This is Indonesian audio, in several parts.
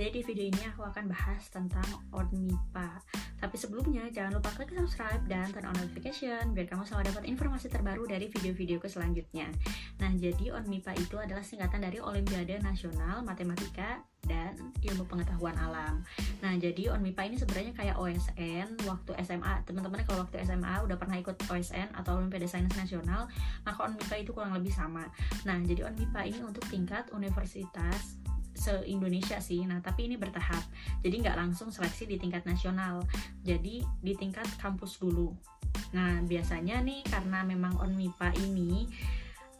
Jadi di video ini aku akan bahas tentang ONMIPA. Tapi sebelumnya jangan lupa klik subscribe dan turn on notification biar kamu selalu dapat informasi terbaru dari video-videoku selanjutnya. Nah, jadi ONMIPA itu adalah singkatan dari Olimpiade Nasional Matematika dan Ilmu Pengetahuan Alam. Nah, jadi ONMIPA ini sebenarnya kayak OSN waktu SMA. Teman-teman kalau waktu SMA udah pernah ikut OSN atau Olimpiade Sains Nasional, maka ONMIPA itu kurang lebih sama. Nah, jadi ONMIPA ini untuk tingkat universitas se-Indonesia sih. Nah, tapi ini bertahap. Jadi nggak langsung seleksi di tingkat nasional. Jadi di tingkat kampus dulu. Nah, biasanya nih karena memang ONMIPA ini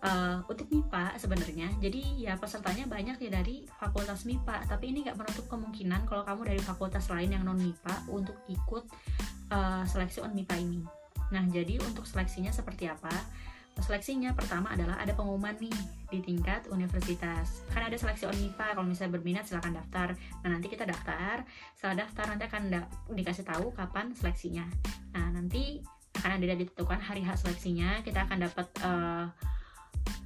uh, untuk MIPA sebenarnya. Jadi ya pesertanya banyak ya dari fakultas MIPA, tapi ini nggak menutup kemungkinan kalau kamu dari fakultas lain yang non MIPA untuk ikut uh, seleksi on MIPA ini. Nah, jadi untuk seleksinya seperti apa? Seleksinya pertama adalah ada pengumuman nih di tingkat universitas. Kan ada seleksi ONIPA kalau misalnya berminat silahkan daftar. Nah nanti kita daftar. Setelah daftar nanti akan dikasih tahu kapan seleksinya. Nah nanti akan ada ditentukan hari hak seleksinya. Kita akan dapat uh,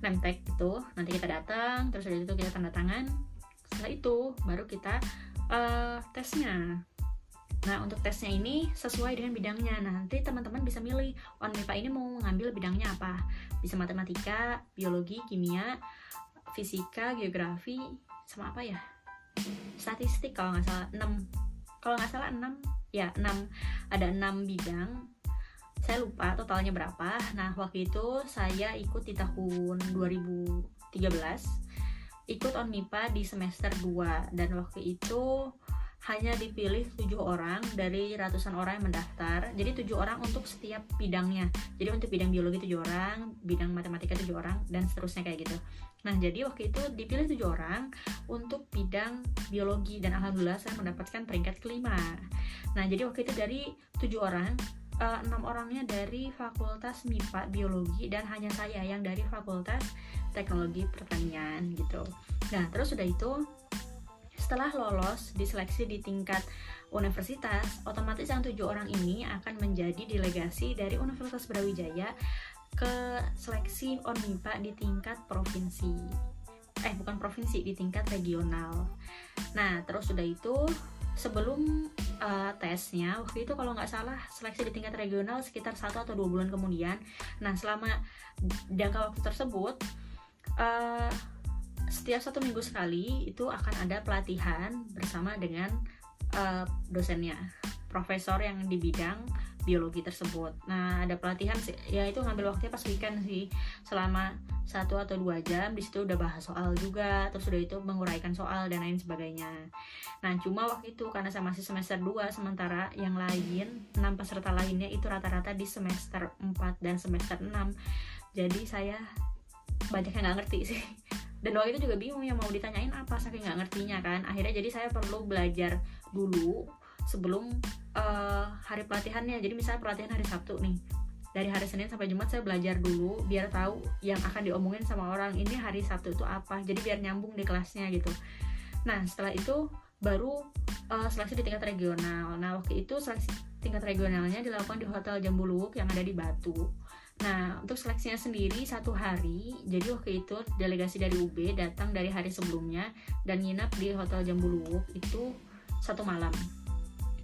name itu. Nanti kita datang terus dari itu kita tanda tangan. Setelah itu baru kita uh, tesnya Nah, untuk tesnya ini sesuai dengan bidangnya. Nah, nanti teman-teman bisa milih on MIPA ini mau mengambil bidangnya apa. Bisa matematika, biologi, kimia, fisika, geografi, sama apa ya? Statistik kalau nggak salah 6. Kalau nggak salah 6, ya 6. Ada 6 bidang. Saya lupa totalnya berapa. Nah, waktu itu saya ikut di tahun 2013 ikut on MIPA di semester 2 dan waktu itu hanya dipilih tujuh orang dari ratusan orang yang mendaftar. Jadi tujuh orang untuk setiap bidangnya. Jadi untuk bidang biologi tujuh orang, bidang matematika tujuh orang, dan seterusnya kayak gitu. Nah jadi waktu itu dipilih tujuh orang untuk bidang biologi dan alhamdulillah saya mendapatkan peringkat kelima. Nah jadi waktu itu dari tujuh orang eh, enam orangnya dari Fakultas MIPA Biologi dan hanya saya yang dari Fakultas Teknologi Pertanian gitu. Nah terus sudah itu setelah lolos diseleksi di tingkat universitas, otomatis yang tujuh orang ini akan menjadi delegasi dari Universitas Brawijaya ke seleksi ONMIPA di tingkat provinsi. Eh, bukan provinsi, di tingkat regional. Nah, terus sudah itu sebelum uh, tesnya waktu itu kalau nggak salah seleksi di tingkat regional sekitar satu atau dua bulan kemudian. Nah, selama jangka waktu tersebut uh, setiap satu minggu sekali itu akan ada pelatihan bersama dengan uh, dosennya profesor yang di bidang biologi tersebut. Nah ada pelatihan ya itu ngambil waktunya pas weekend sih selama satu atau dua jam di situ udah bahas soal juga, terus udah itu menguraikan soal dan lain sebagainya. Nah cuma waktu itu karena saya masih semester 2 sementara yang lain enam peserta lainnya itu rata-rata di semester 4 dan semester 6 jadi saya banyak yang nggak ngerti sih dan waktu itu juga bingung yang mau ditanyain apa saking nggak ngertinya kan. Akhirnya jadi saya perlu belajar dulu sebelum uh, hari pelatihannya. Jadi misalnya pelatihan hari Sabtu nih dari hari Senin sampai Jumat saya belajar dulu biar tahu yang akan diomongin sama orang ini hari Sabtu itu apa. Jadi biar nyambung di kelasnya gitu. Nah setelah itu baru uh, seleksi di tingkat regional. Nah waktu itu seleksi tingkat regionalnya dilakukan di Hotel Jambuluwuk yang ada di Batu Nah, untuk seleksinya sendiri satu hari, jadi waktu itu delegasi dari UB datang dari hari sebelumnya dan nginap di Hotel Jambuluwuk itu satu malam.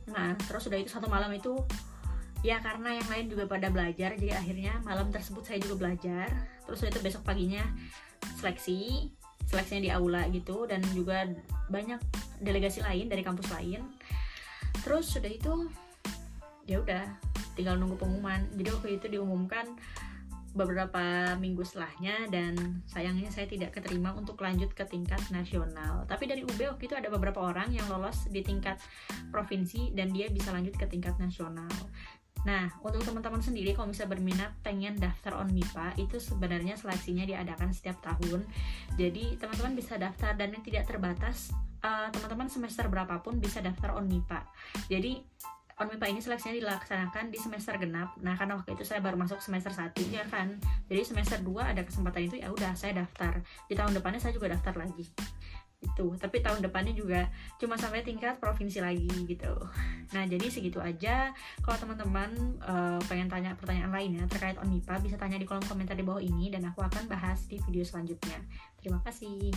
Nah, terus sudah itu satu malam itu ya karena yang lain juga pada belajar, jadi akhirnya malam tersebut saya juga belajar. Terus sudah itu besok paginya seleksi, seleksinya di aula gitu dan juga banyak delegasi lain dari kampus lain. Terus sudah itu ya udah tinggal nunggu pengumuman jadi waktu itu diumumkan beberapa minggu setelahnya dan sayangnya saya tidak keterima untuk lanjut ke tingkat nasional. Tapi dari UB waktu itu ada beberapa orang yang lolos di tingkat provinsi dan dia bisa lanjut ke tingkat nasional. Nah, untuk teman-teman sendiri kalau misalnya berminat pengen daftar on MIPA itu sebenarnya seleksinya diadakan setiap tahun. Jadi teman-teman bisa daftar dan yang tidak terbatas eh, teman-teman uh, semester berapapun bisa daftar on MIPA. Jadi ONMIPA ini seleksinya dilaksanakan di semester genap. Nah, karena waktu itu saya baru masuk semester 1 ya kan. Jadi semester 2 ada kesempatan itu ya udah saya daftar. Di tahun depannya saya juga daftar lagi. Itu. Tapi tahun depannya juga cuma sampai tingkat provinsi lagi gitu. Nah, jadi segitu aja. Kalau teman-teman uh, pengen tanya pertanyaan lainnya terkait ONMIPA bisa tanya di kolom komentar di bawah ini dan aku akan bahas di video selanjutnya. Terima kasih.